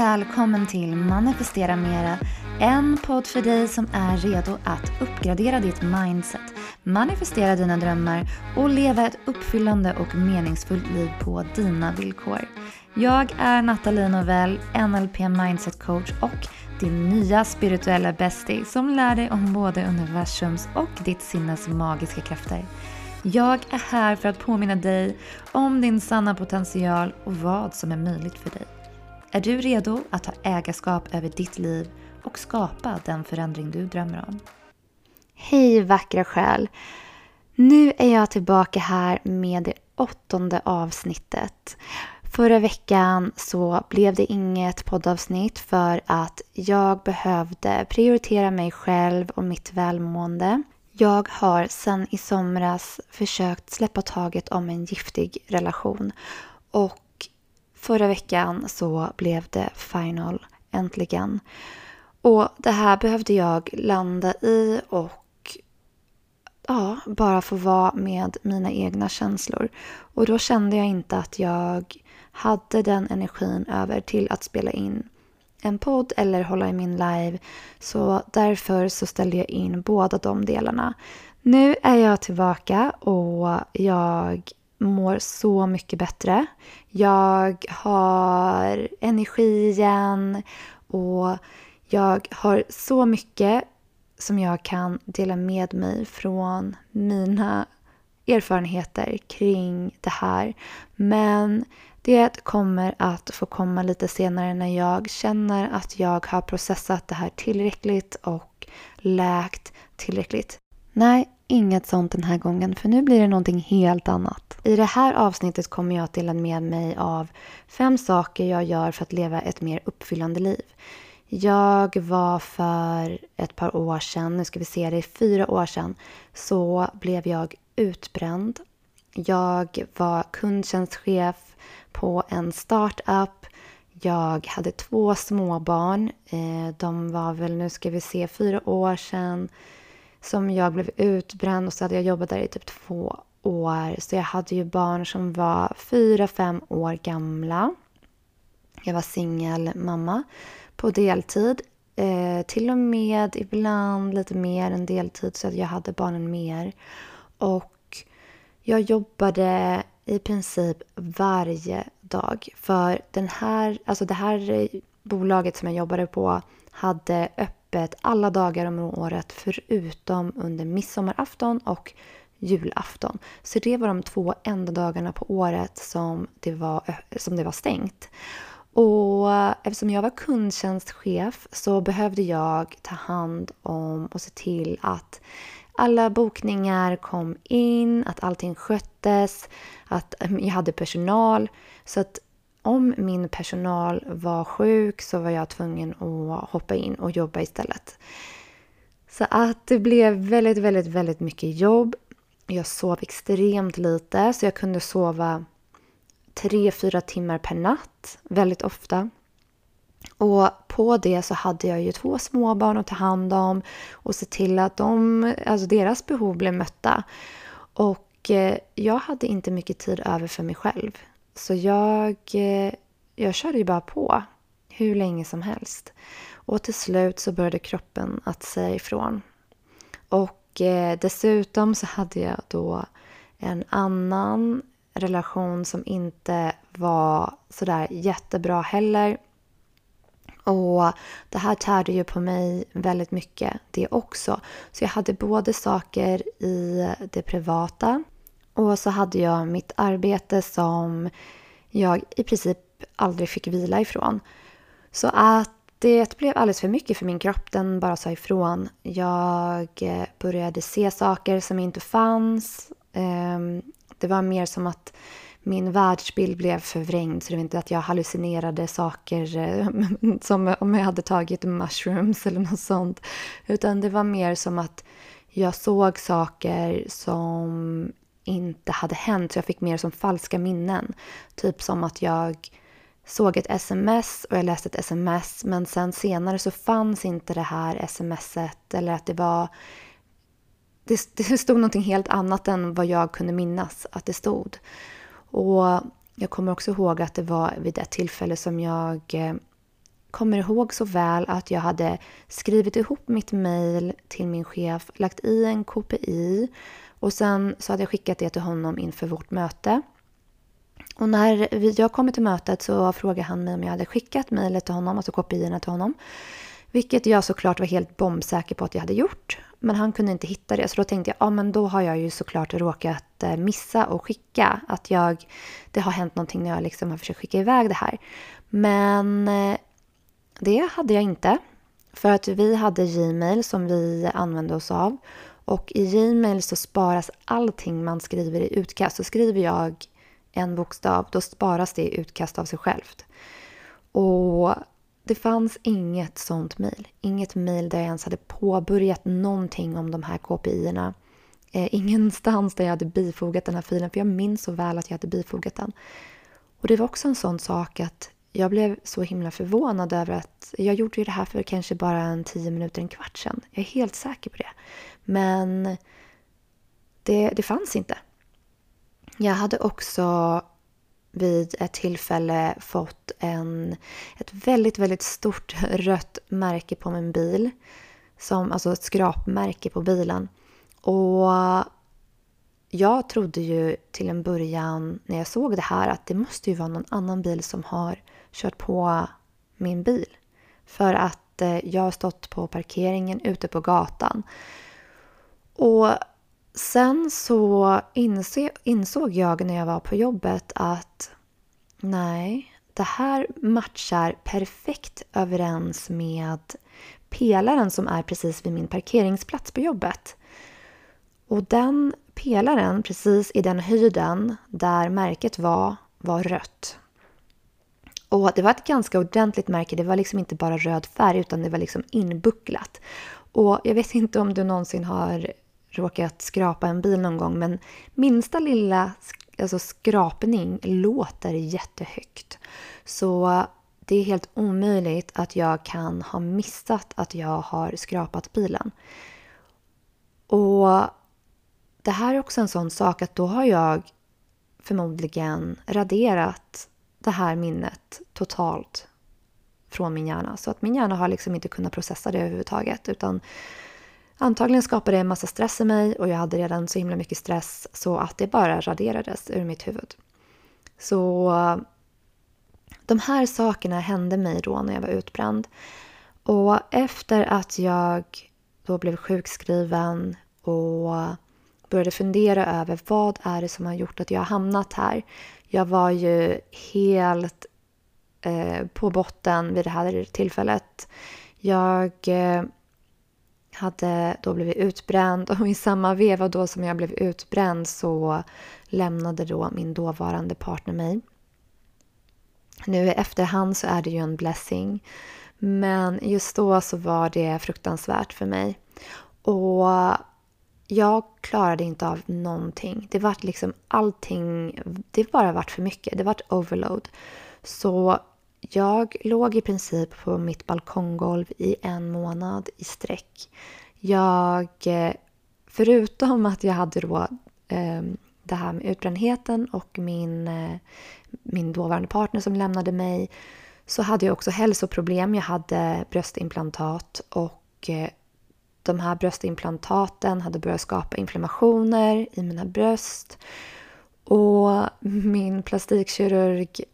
välkommen till Manifestera Mera. En podd för dig som är redo att uppgradera ditt mindset, manifestera dina drömmar och leva ett uppfyllande och meningsfullt liv på dina villkor. Jag är Nathalie Novell, NLP Mindset Coach och din nya spirituella bestie som lär dig om både universums och ditt sinnes magiska krafter. Jag är här för att påminna dig om din sanna potential och vad som är möjligt för dig. Är du redo att ta ägarskap över ditt liv och skapa den förändring du drömmer om? Hej vackra själ! Nu är jag tillbaka här med det åttonde avsnittet. Förra veckan så blev det inget poddavsnitt för att jag behövde prioritera mig själv och mitt välmående. Jag har sedan i somras försökt släppa taget om en giftig relation och förra veckan så blev det final äntligen. Och det här behövde jag landa i och ja, bara få vara med mina egna känslor. Och då kände jag inte att jag hade den energin över till att spela in en podd eller hålla i min live. Så därför så ställde jag in båda de delarna. Nu är jag tillbaka och jag mår så mycket bättre. Jag har energi igen och jag har så mycket som jag kan dela med mig från mina erfarenheter kring det här. Men det kommer att få komma lite senare när jag känner att jag har processat det här tillräckligt och läkt tillräckligt. Nej, inget sånt den här gången för nu blir det någonting helt annat. I det här avsnittet kommer jag att dela med mig av fem saker jag gör för att leva ett mer uppfyllande liv. Jag var för ett par år sedan, nu ska vi se, det är fyra år sedan, så blev jag utbränd. Jag var kundtjänstchef på en startup. Jag hade två småbarn. Eh, de var väl, nu ska vi se, fyra år sedan som jag blev utbränd och så hade jag jobbat där i typ två år. Så jag hade ju barn som var fyra, fem år gamla. Jag var singelmamma på deltid. Eh, till och med ibland lite mer än deltid så att jag hade barnen mer. Och jag jobbade i princip varje dag. För den här, alltså det här bolaget som jag jobbade på hade öppet alla dagar om året förutom under midsommarafton och julafton. Så det var de två enda dagarna på året som det var, som det var stängt. Och eh, eftersom jag var kundtjänstchef så behövde jag ta hand om och se till att alla bokningar kom in, att allting sköttes, att eh, jag hade personal. Så att om min personal var sjuk så var jag tvungen att hoppa in och jobba istället. Så att det blev väldigt, väldigt, väldigt mycket jobb. Jag sov extremt lite så jag kunde sova tre, fyra timmar per natt väldigt ofta. Och på det så hade jag ju två småbarn att ta hand om och se till att de, alltså deras behov blev mötta. Och eh, jag hade inte mycket tid över för mig själv. Så jag, eh, jag körde ju bara på hur länge som helst. Och till slut så började kroppen att säga ifrån. Och eh, dessutom så hade jag då en annan relation som inte var sådär jättebra heller. Och det här tärde ju på mig väldigt mycket det också. Så jag hade både saker i det privata och så hade jag mitt arbete som jag i princip aldrig fick vila ifrån. Så att det blev alldeles för mycket för min kropp. Den bara sa ifrån. Jag eh, började se saker som inte fanns. Ehm, det var mer som att min världsbild blev förvrängd. Så det var inte att jag hallucinerade saker eh, som om jag hade tagit mushrooms eller något sånt. Utan det var mer som att jag såg saker som inte hade hänt. Så jag fick mer som falska minnen. Typ som att jag såg ett sms och jag läste ett sms men sen senare så fanns inte det här smset eller att det var det, det stod någonting helt annat än vad jag kunde minnas att det stod. Och jag kommer också ihåg att det var vid ett tillfälle som jag eh, kommer ihåg så väl att jag hade skrivit ihop mitt mejl till min chef, lagt i en KPI och sen så hade jag skickat det till honom inför vårt möte. Och när jag kom till mötet så frågade han mig om jag hade skickat mejlet till honom, alltså kopiorna till honom. Vilket jag såklart var helt bombsäker på att jag hade gjort. Men han kunde inte hitta det, så då tänkte jag ja men då har jag ju såklart råkat eh, missa och skicka. Att jag, det har hänt någonting när jag liksom har försökt skicka iväg det här. Men eh, det hade jag inte. För att vi hade Gmail som vi använde oss av. Och i Gmail så sparas allting man skriver i utkast. Så skriver jag en bokstav, då sparas det i utkast av sig självt. Och det fanns inget sånt mejl. Inget mejl där jag ens hade påbörjat någonting om de här KPI-erna. Eh, ingenstans där jag hade bifogat den här filen, för jag minns så väl att jag hade bifogat den. Och det var också en sån sak att jag blev så himla förvånad över att jag gjorde ju det här för kanske bara en tio minuter, en kvart sedan. Jag är helt säker på det. Men det, det fanns inte. Jag hade också vid ett tillfälle fått en, ett väldigt, väldigt stort rött märke på min bil. Som, alltså ett skrapmärke på bilen. Och jag trodde ju till en början när jag såg det här att det måste ju vara någon annan bil som har kört på min bil. För att eh, jag har stått på parkeringen ute på gatan. Och sen så inse, insåg jag när jag var på jobbet att nej, det här matchar perfekt överens med pelaren som är precis vid min parkeringsplats på jobbet. Och den pelaren, precis i den höjden där märket var, var rött. Och det var ett ganska ordentligt märke. Det var liksom inte bara röd färg utan det var liksom inbucklat. Och jag vet inte om du någonsin har råkat skrapa en bil någon gång men minsta lilla alltså skrapning låter jättehögt. Så det är helt omöjligt att jag kan ha missat att jag har skrapat bilen. Och det här är också en sån sak att då har jag förmodligen raderat det här minnet totalt från min hjärna. Så att min hjärna har liksom inte kunnat processa det överhuvudtaget. Utan antagligen skapade det en massa stress i mig och jag hade redan så himla mycket stress så att det bara raderades ur mitt huvud. Så de här sakerna hände mig då när jag var utbränd. Och efter att jag då blev sjukskriven och började fundera över vad är det som har gjort att jag har hamnat här. Jag var ju helt eh, på botten vid det här tillfället. Jag eh, hade då blivit utbränd och i samma veva då som jag blev utbränd så lämnade då min dåvarande partner mig. Nu i efterhand så är det ju en blessing. Men just då så var det fruktansvärt för mig. Och jag klarade inte av någonting. Det vart liksom allting, det bara vart för mycket. Det vart overload. Så jag låg i princip på mitt balkonggolv i en månad i sträck. Jag, eh, förutom att jag hade då eh, det här med utbrändheten och min, eh, min dåvarande partner som lämnade mig så hade jag också hälsoproblem. Jag hade bröstimplantat och eh, de här bröstimplantaten hade börjat skapa inflammationer i mina bröst. Och min plastikkirurg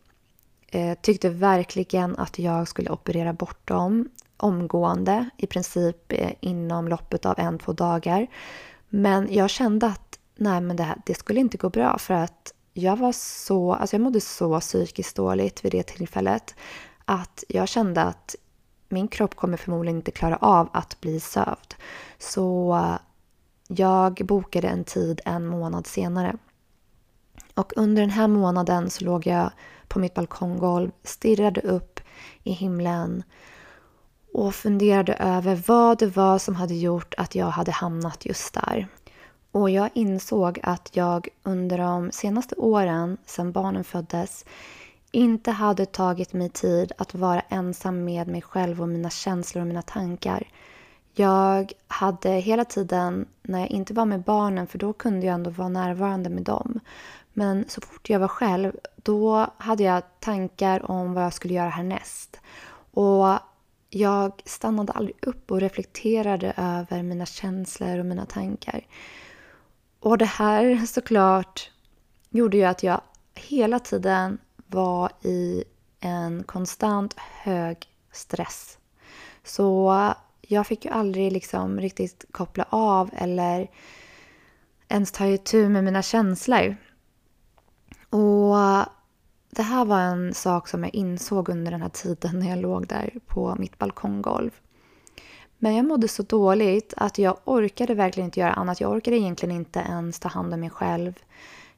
eh, tyckte verkligen att jag skulle operera bort dem omgående, i princip eh, inom loppet av en, två dagar. Men jag kände att nej, men det, här, det skulle inte gå bra för att jag var så, alltså jag mådde så psykiskt dåligt vid det tillfället att jag kände att min kropp kommer förmodligen inte klara av att bli sövd. Så jag bokade en tid en månad senare. Och under den här månaden så låg jag på mitt balkonggolv, stirrade upp i himlen och funderade över vad det var som hade gjort att jag hade hamnat just där. Och jag insåg att jag under de senaste åren, sedan barnen föddes, inte hade tagit mig tid att vara ensam med mig själv och mina känslor och mina tankar. Jag hade hela tiden, när jag inte var med barnen, för då kunde jag ändå vara närvarande med dem. Men så fort jag var själv, då hade jag tankar om vad jag skulle göra härnäst. Och jag stannade aldrig upp och reflekterade över mina känslor och mina tankar. Och det här såklart gjorde ju att jag hela tiden var i en konstant hög stress. Så jag fick ju aldrig liksom riktigt koppla av eller ens ta itu med mina känslor. Och eh, det här var en sak som jag insåg under den här tiden när jag låg där på mitt balkonggolv. Men jag mådde så dåligt att jag orkade verkligen inte göra annat. Jag orkade egentligen inte ens ta hand om mig själv.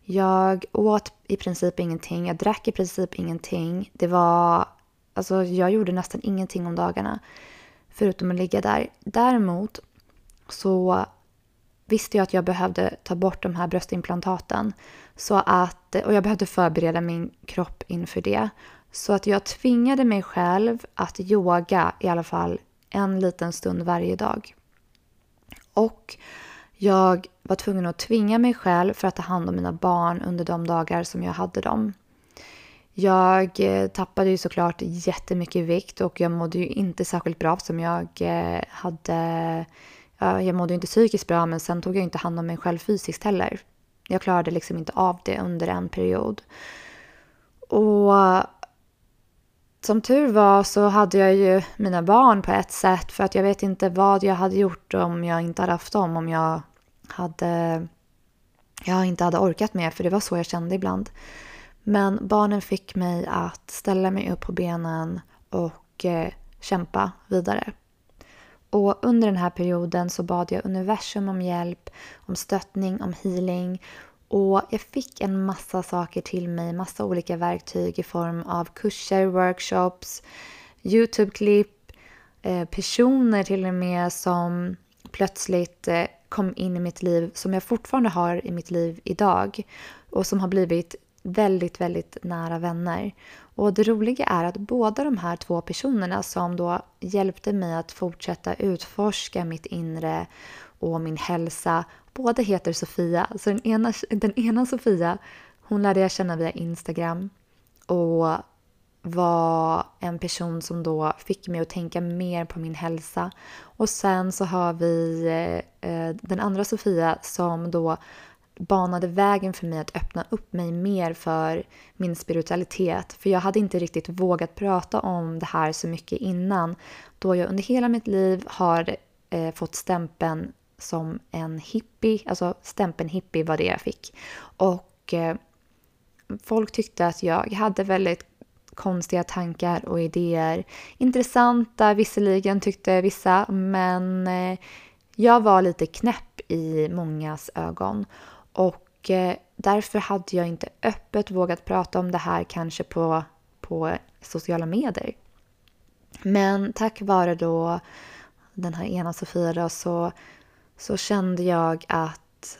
Jag åt i princip ingenting, jag drack i princip ingenting. Det var... Alltså jag gjorde nästan ingenting om dagarna. Förutom att ligga där. Däremot så visste jag att jag behövde ta bort de här bröstimplantaten. Så att, och jag behövde förbereda min kropp inför det. Så att jag tvingade mig själv att yoga i alla fall en liten stund varje dag. Och jag var tvungen att tvinga mig själv för att ta hand om mina barn under de dagar som jag hade dem. Jag eh, tappade ju såklart jättemycket vikt och jag mådde ju inte särskilt bra som jag eh, hade... Jag mådde ju inte psykiskt bra men sen tog jag inte hand om mig själv fysiskt heller. Jag klarade liksom inte av det under en period. Och som tur var så hade jag ju mina barn på ett sätt för att jag vet inte vad jag hade gjort om jag inte hade haft dem. Om jag hade... Jag inte hade orkat mer för det var så jag kände ibland. Men barnen fick mig att ställa mig upp på benen och eh, kämpa vidare. Och under den här perioden så bad jag universum om hjälp, om stöttning, om healing. Och jag fick en massa saker till mig, massa olika verktyg i form av kurser, workshops, YouTube-klipp, eh, personer till och med som plötsligt eh, kom in i mitt liv, som jag fortfarande har i mitt liv idag och som har blivit väldigt, väldigt nära vänner. Och det roliga är att båda de här två personerna som då hjälpte mig att fortsätta utforska mitt inre och min hälsa, båda heter Sofia. Så den ena, den ena Sofia, hon lärde jag känna via Instagram och var en person som då fick mig att tänka mer på min hälsa. Och sen så har vi eh, eh den andra Sofia som då banade vägen för mig att öppna upp mig mer för min spiritualitet. För jag hade inte riktigt vågat prata om det här så mycket innan. Då jag under hela mitt liv har eh, fått stämpeln som en hippie. Alltså stämpeln hippie var det jag fick. Och eh, folk tyckte att jag hade väldigt konstiga tankar och idéer. Intressanta visserligen tyckte vissa, men eh, jag var lite knäpp i mångas ögon. Och eh, därför hade jag inte öppet vågat prata om det här kanske på, på sociala medier. Men tack vare då den här ena Sofia då, så, så kände jag att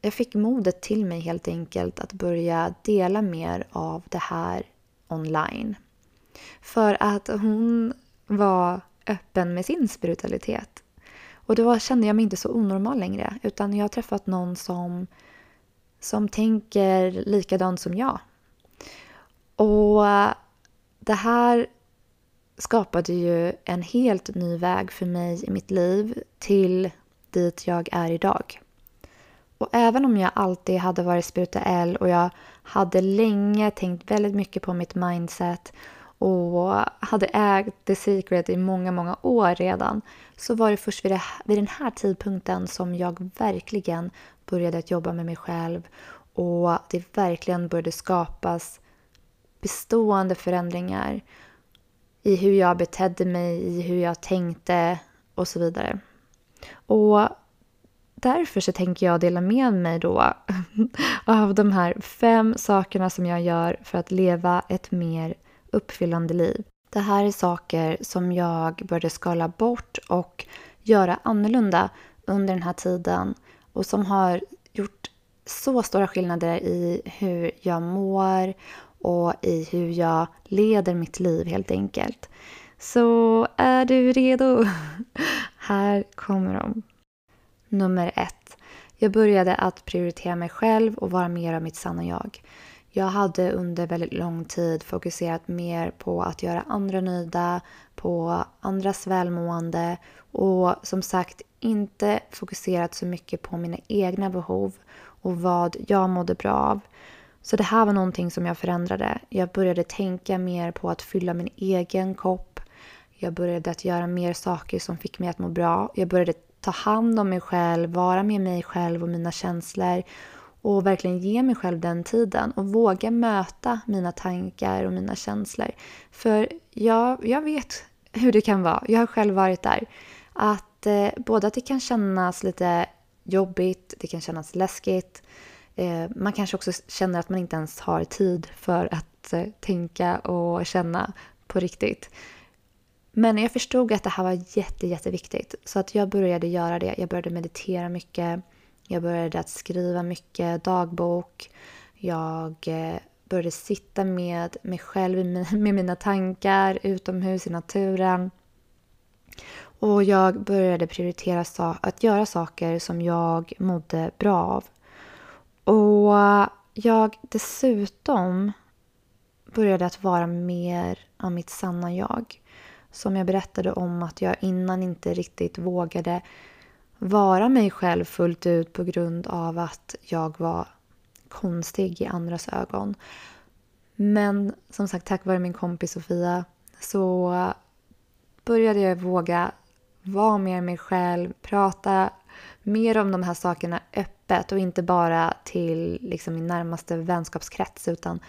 jag fick modet till mig helt enkelt att börja dela mer av det här online. För att hon var öppen med sin spiritualitet. Och då kände jag mig inte så onormal längre utan jag har träffat någon som som tänker likadant som jag. Och eh, det här skapade ju en helt ny väg för mig i mitt liv till dit jag är idag. Och även om jag alltid hade varit spirituell och jag hade länge tänkt väldigt mycket på mitt mindset och hade ägt The Secret i många, många år redan så var det först vid, det, vid den här tidpunkten som jag verkligen började att jobba med mig själv och det verkligen började skapas bestående förändringar i hur jag betedde mig, i hur jag tänkte och så vidare. Och därför så tänker jag dela med mig då av de här fem sakerna som jag gör för att leva ett mer uppfyllande liv. Det här är saker som jag började skala bort och göra annorlunda under den här tiden och som har gjort så stora skillnader i hur jag mår och i hur jag leder mitt liv helt enkelt. Så är du redo? Här kommer de. Nummer ett. Jag började att prioritera mig själv och vara mer av mitt sanna jag. Jag hade under väldigt lång tid fokuserat mer på att göra andra nöjda, på andras välmående och som sagt inte fokuserat så mycket på mina egna behov och vad jag mådde bra av. Så det här var någonting som jag förändrade. Jag började tänka mer på att fylla min egen kopp. Jag började att göra mer saker som fick mig att må bra. Jag började ta hand om mig själv, vara med mig själv och mina känslor och verkligen ge mig själv den tiden och våga möta mina tankar och mina känslor. För jag, jag vet hur det kan vara. Jag har själv varit där. Att eh, både att det kan kännas lite jobbigt, det kan kännas läskigt. Eh, man kanske också känner att man inte ens har tid för att eh, tänka och känna på riktigt. Men jag förstod att det här var jätte, jätteviktigt. Så att jag började göra det. Jag började meditera mycket. Jag började att skriva mycket dagbok. Jag eh, började sitta med mig själv, med mina tankar utomhus i naturen. Och jag började prioritera att göra saker som jag mådde bra av. Och jag dessutom började att vara mer av mitt sanna jag. Som jag berättade om att jag innan inte riktigt vågade vara mig själv fullt ut på grund av att jag var konstig i andras ögon. Men som sagt, tack vare min kompis Sofia så började jag våga vara mer mig själv, prata mer om de här sakerna öppet och inte bara till liksom min närmaste vänskapskrets utan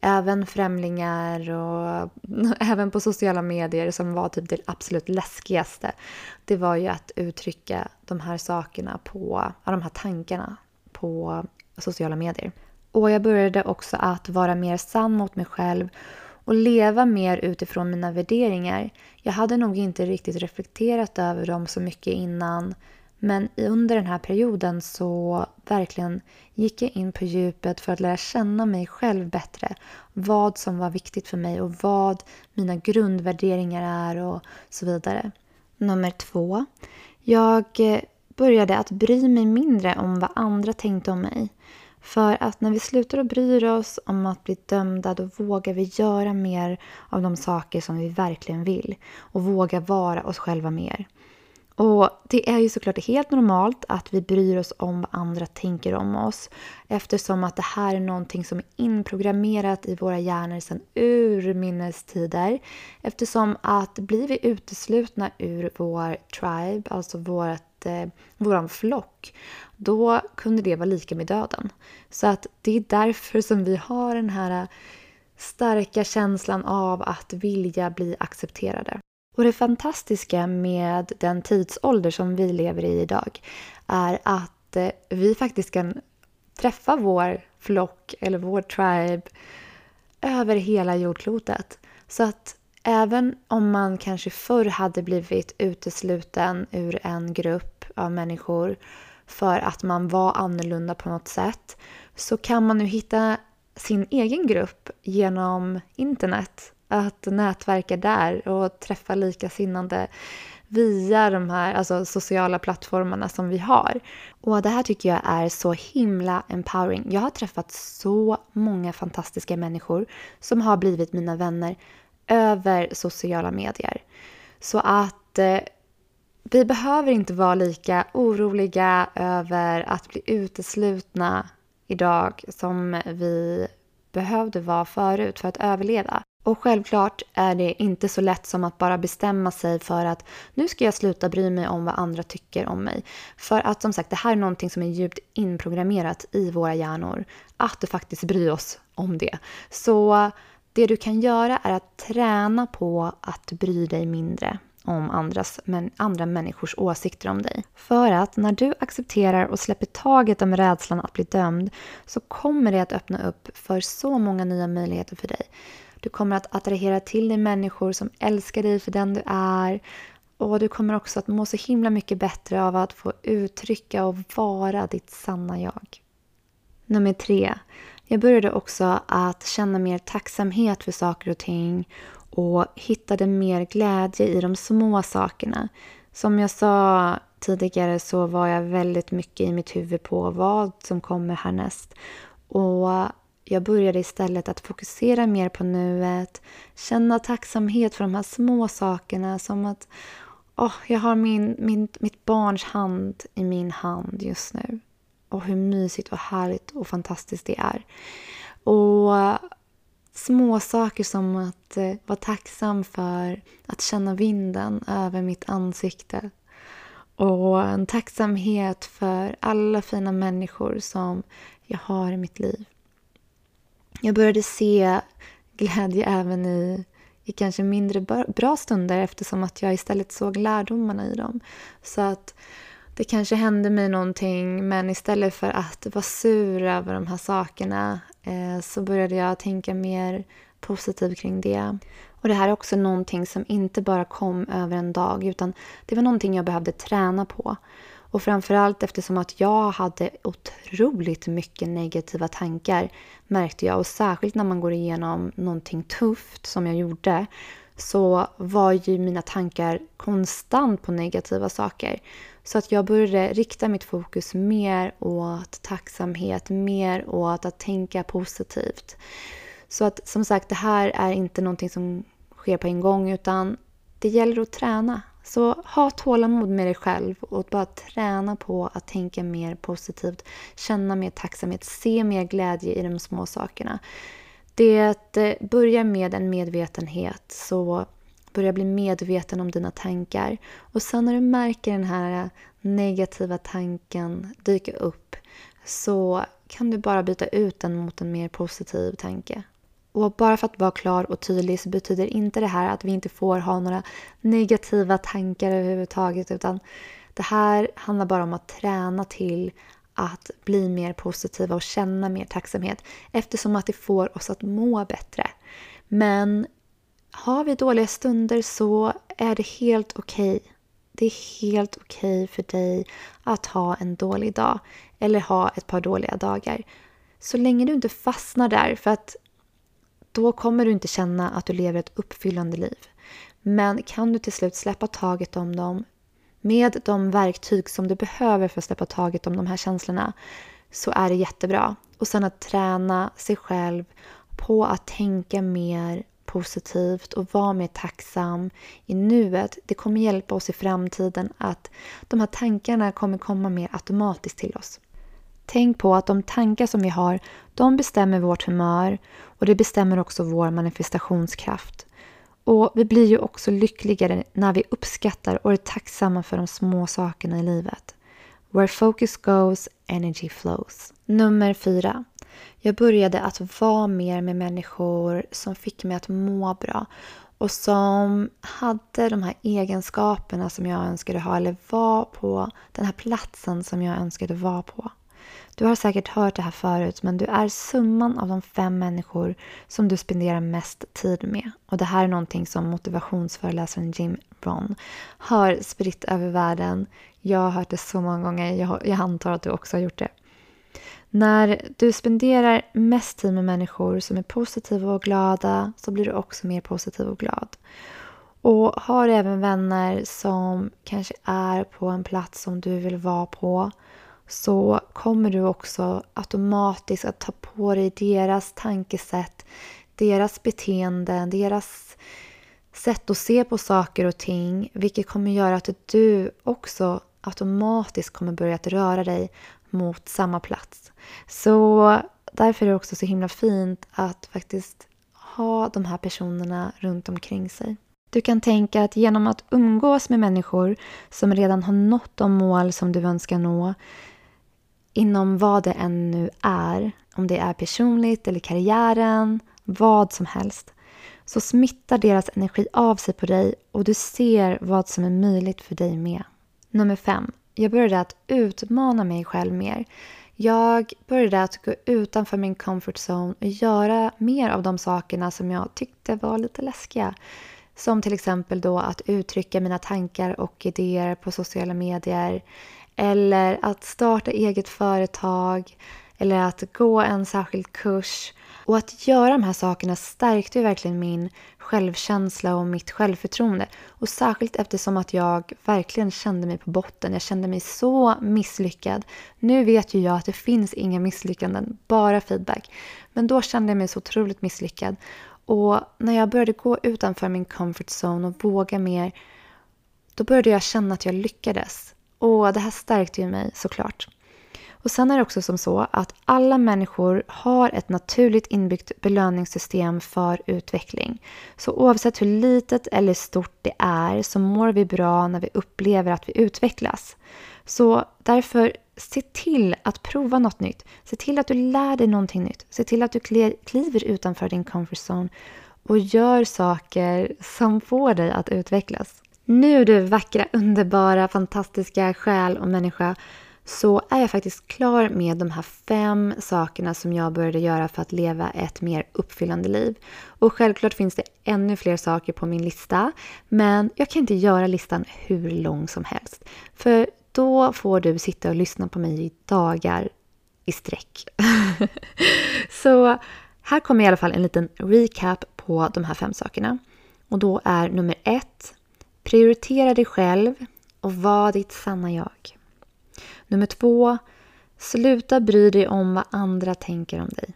även främlingar och även på sociala medier som var typ det absolut läskigaste. Det var ju att uttrycka de här sakerna på, de här tankarna på sociala medier. Och jag började också att vara mer sann mot mig själv och leva mer utifrån mina värderingar. Jag hade nog inte riktigt reflekterat över dem så mycket innan men under den här perioden så verkligen gick jag in på djupet för att lära känna mig själv bättre. Vad som var viktigt för mig och vad mina grundvärderingar är och så vidare. Nummer två. Jag eh, började att bry mig mindre om vad andra tänkte om mig. För att när vi slutar att bry oss om att bli dömda då vågar vi göra mer av de saker som vi verkligen vill och våga vara oss själva mer. Och det är ju såklart helt normalt att vi bryr oss om vad andra tänker om oss eftersom att det här är någonting som är inprogrammerat i våra hjärnor sedan urminnes tider. Eftersom att blir vi uteslutna ur vår tribe, alltså vårt, eh, våran flock, då kunde det vara lika med döden. Så att det är därför som vi har den här starka känslan av att vilja bli accepterade. Och det fantastiska med den tidsålder som vi lever i idag är att eh, vi faktiskt kan träffa vår flock eller vår tribe över hela jordklotet. Så att även om man kanske förr hade blivit utesluten ur en grupp av människor för att man var annorlunda på något sätt så kan man nu hitta sin egen grupp genom internet att nätverka där och träffa likasinnande via de här alltså, sociala plattformarna som vi har. Och det här tycker jag är så himla empowering. Jag har träffat så många fantastiska människor som har blivit mina vänner över sociala medier. Så att eh, vi behöver inte vara lika oroliga över att bli uteslutna idag som vi behövde vara förut för att överleva. Och självklart är det inte så lätt som att bara bestämma sig för att nu ska jag sluta bry mig om vad andra tycker om mig. För att som sagt, det här är någonting som är djupt inprogrammerat i våra hjärnor. Att du faktiskt bryr oss om det. Så det du kan göra är att träna på att bry dig mindre om andras, men andra människors åsikter om dig. För att när du accepterar och släpper taget om rädslan att bli dömd så kommer det att öppna upp för så många nya möjligheter för dig. Du kommer att attrahera till dig människor som älskar dig för den du är. Och du kommer också att må så himla mycket bättre av att få uttrycka och vara ditt sanna jag. Nummer tre. Jag började också att känna mer tacksamhet för saker och ting och hittade mer glädje i de små sakerna. Som jag sa tidigare så var jag väldigt mycket i mitt huvud på vad som kommer härnäst. Och jag började istället att fokusera mer på nuet, känna tacksamhet för de här små sakerna som att oh, jag har min, min, mitt barns hand i min hand just nu. Och hur mysigt och härligt och fantastiskt det är. Och små saker som att eh, vara tacksam för att känna vinden över mitt ansikte. Och en tacksamhet för alla fina människor som jag har i mitt liv. Jag började se glädje även i, i kanske mindre bra stunder eftersom att jag istället såg lärdomarna i dem. Så att det kanske hände mig någonting men istället för att vara sur över de här sakerna eh, så började jag tänka mer positivt kring det. Och det här är också någonting som inte bara kom över en dag utan det var någonting jag behövde träna på. Och framförallt eftersom att jag hade otroligt mycket negativa tankar märkte jag. Och särskilt när man går igenom någonting tufft som jag gjorde så var ju mina tankar konstant på negativa saker. Så att jag började rikta mitt fokus mer åt tacksamhet, mer åt att tänka positivt. Så att som sagt, det här är inte någonting som sker på en gång utan det gäller att träna. Så ha tålamod med dig själv och bara träna på att tänka mer positivt, känna mer tacksamhet, se mer glädje i de små sakerna. Det eh, börjar med en medvetenhet, så börja bli medveten om dina tankar. Och sen när du märker den här eh, negativa tanken dyka upp så kan du bara byta ut den mot en mer positiv tanke. Och bara för att vara klar och tydlig så betyder inte det här att vi inte får ha några negativa tankar överhuvudtaget utan det här handlar bara om att träna till att bli mer positiva och känna mer tacksamhet eftersom att det får oss att må bättre. Men har vi dåliga stunder så är det helt okej. Okay. Det är helt okej okay för dig att ha en dålig dag eller ha ett par dåliga dagar. Så länge du inte fastnar där, för att då kommer du inte känna att du lever ett uppfyllande liv. Men kan du till slut släppa taget om dem med de verktyg som du behöver för att släppa taget om de här känslorna så är det jättebra. Och sen att träna sig själv på att tänka mer positivt och vara mer tacksam i nuet. Det kommer hjälpa oss i framtiden att de här tankarna kommer komma mer automatiskt till oss. Tänk på att de tankar som vi har, de bestämmer vårt humör och det bestämmer också vår manifestationskraft. Och vi blir ju också lyckligare när vi uppskattar och är tacksamma för de små sakerna i livet. Where focus goes, energy flows. Nummer fyra. Jag började att vara mer med människor som fick mig att må bra och som hade de här egenskaperna som jag önskade ha eller var på den här platsen som jag önskade vara på. Du har säkert hört det här förut men du är summan av de fem människor som du spenderar mest tid med. Och det här är någonting som motivationsföreläsaren Jim Ron har spritt över världen. Jag har hört det så många gånger, jag, jag antar att du också har gjort det. När du spenderar mest tid med människor som är positiva och glada så blir du också mer positiv och glad. Och har även vänner som kanske är på en plats som du vill vara på så kommer du också automatiskt att ta på dig deras tankesätt, deras beteenden, deras sätt att se på saker och ting vilket kommer göra att du också automatiskt kommer börja att röra dig mot samma plats. Så därför är det också så himla fint att faktiskt ha de här personerna runt omkring sig. Du kan tänka att genom att umgås med människor som redan har nått de mål som du önskar nå inom vad det än nu är, om det är personligt eller karriären, vad som helst, så smittar deras energi av sig på dig och du ser vad som är möjligt för dig med. Nummer fem. Jag började att utmana mig själv mer. Jag började att gå utanför min comfort zone och göra mer av de sakerna som jag tyckte var lite läskiga. Som till exempel då att uttrycka mina tankar och idéer på sociala medier eller att starta eget företag eller att gå en särskild kurs. Och att göra de här sakerna stärkte ju verkligen min självkänsla och mitt självförtroende. Och särskilt eftersom att jag verkligen kände mig på botten. Jag kände mig så misslyckad. Nu vet ju jag att det finns inga misslyckanden, bara feedback. Men då kände jag mig så otroligt misslyckad. Och när jag började gå utanför min comfort zone och våga mer, då började jag känna att jag lyckades. Och det här stärkte ju mig såklart. Och sen är det också som så att alla människor har ett naturligt inbyggt belöningssystem för utveckling. Så oavsett hur litet eller stort det är så mår vi bra när vi upplever att vi utvecklas. Så därför se till att prova något nytt. Se till att du lär dig någonting nytt. Se till att du kliver utanför din comfort zone och gör saker som får dig att utvecklas. Nu du vackra, underbara, fantastiska själ och människa så är jag faktiskt klar med de här fem sakerna som jag började göra för att leva ett mer uppfyllande liv. Och självklart finns det ännu fler saker på min lista, men jag kan inte göra listan hur lång som helst. För då får du sitta och lyssna på mig i dagar i sträck. så här kommer i alla fall en liten recap på de här fem sakerna. Och då är nummer ett, prioritera dig själv och var ditt sanna jag. Nummer två, sluta bry dig om vad andra tänker om dig.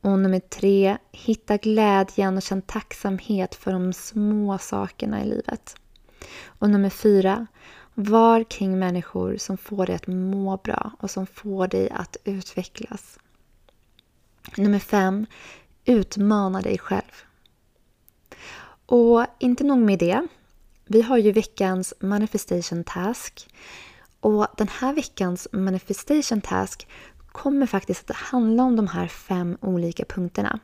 Och nummer tre, hitta glädjen och känn tacksamhet för de små sakerna i livet. Och nummer fyra, var kring människor som får dig att må bra och som får dig att utvecklas. Nummer fem, utmana dig själv. Och inte nog med det. Vi har ju veckans manifestation task och den här veckans manifestation task kommer faktiskt att handla om de här fem olika punkterna.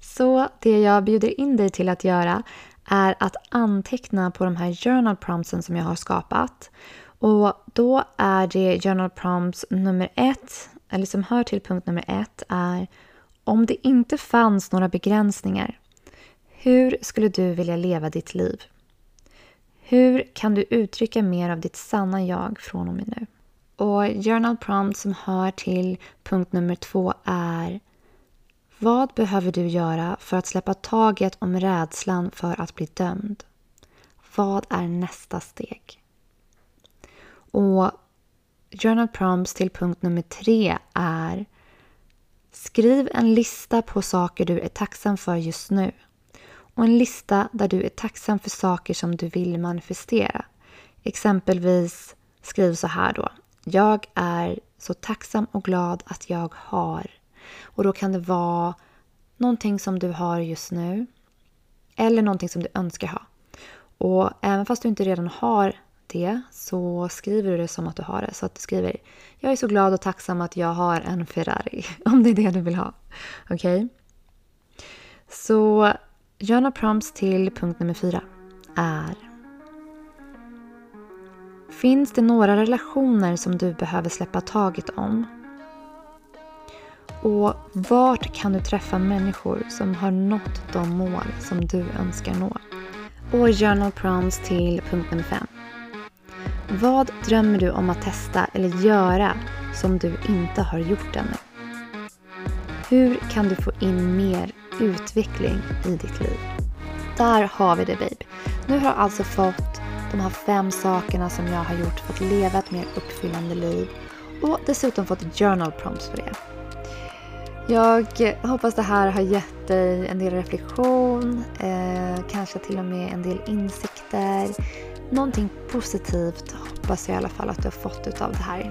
Så det jag bjuder in dig till att göra är att anteckna på de här journal promptsen som jag har skapat. Och då är det journal prompts nummer ett, eller som hör till punkt nummer ett, är om det inte fanns några begränsningar, hur skulle du vilja leva ditt liv? Hur kan du uttrycka mer av ditt sanna jag från och med nu? Och journal prompt som hör till punkt nummer två är Vad behöver du göra för att släppa taget om rädslan för att bli dömd? Vad är nästa steg? Och journal prompts till punkt nummer tre är Skriv en lista på saker du är tacksam för just nu och en lista där du är tacksam för saker som du vill manifestera. Exempelvis skriv så här då. Jag är så tacksam och glad att jag har. Och då kan det vara någonting som du har just nu. Eller någonting som du önskar ha. Och även fast du inte redan har det så skriver du det som att du har det. Så att du skriver Jag är så glad och tacksam att jag har en Ferrari. Om det är det du vill ha. Okej? Okay? Så Journal prompts till punkt nummer fyra är Finns det några relationer som du behöver släppa taget om? Och vart kan du träffa människor som har nått de mål som du önskar nå? Och journal prompts till punkt nummer fem. Vad drömmer du om att testa eller göra som du inte har gjort ännu? Hur kan du få in mer utveckling i ditt liv. Där har vi det babe. Nu har jag alltså fått de här fem sakerna som jag har gjort för att leva ett mer uppfyllande liv och dessutom fått journal prompts för det. Jag hoppas det här har gett dig en del reflektion, eh, kanske till och med en del insikter. Någonting positivt hoppas jag i alla fall att du har fått utav det här.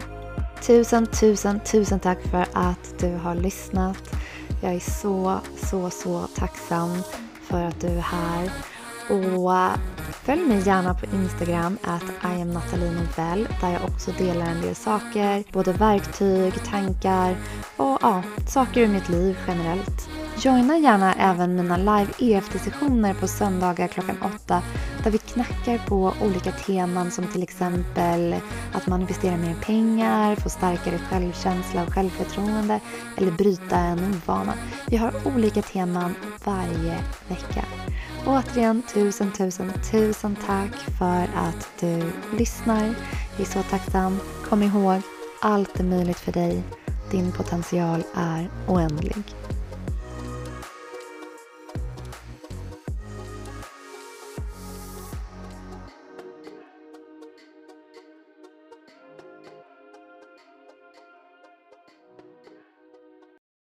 Tusen, tusen, tusen tack för att du har lyssnat. Jag är så, så, så tacksam för att du är här. Och eh, följ mig gärna på Instagram, att iamnatalinovell där jag också delar en del saker. Både verktyg, tankar och ja, saker ur mitt liv generellt. Joina gärna även mina live EFT-sessioner på söndagar klockan åtta där vi knackar på olika teman som till exempel att manifestera mer pengar, få starkare självkänsla och självförtroende eller bryta en ovana. Vi har olika teman varje vecka. Och återigen, tusen, tusen, tusen tack för att du lyssnar. Jag är så tacksam. Kom ihåg, allt är möjligt för dig Din potential är oändlig.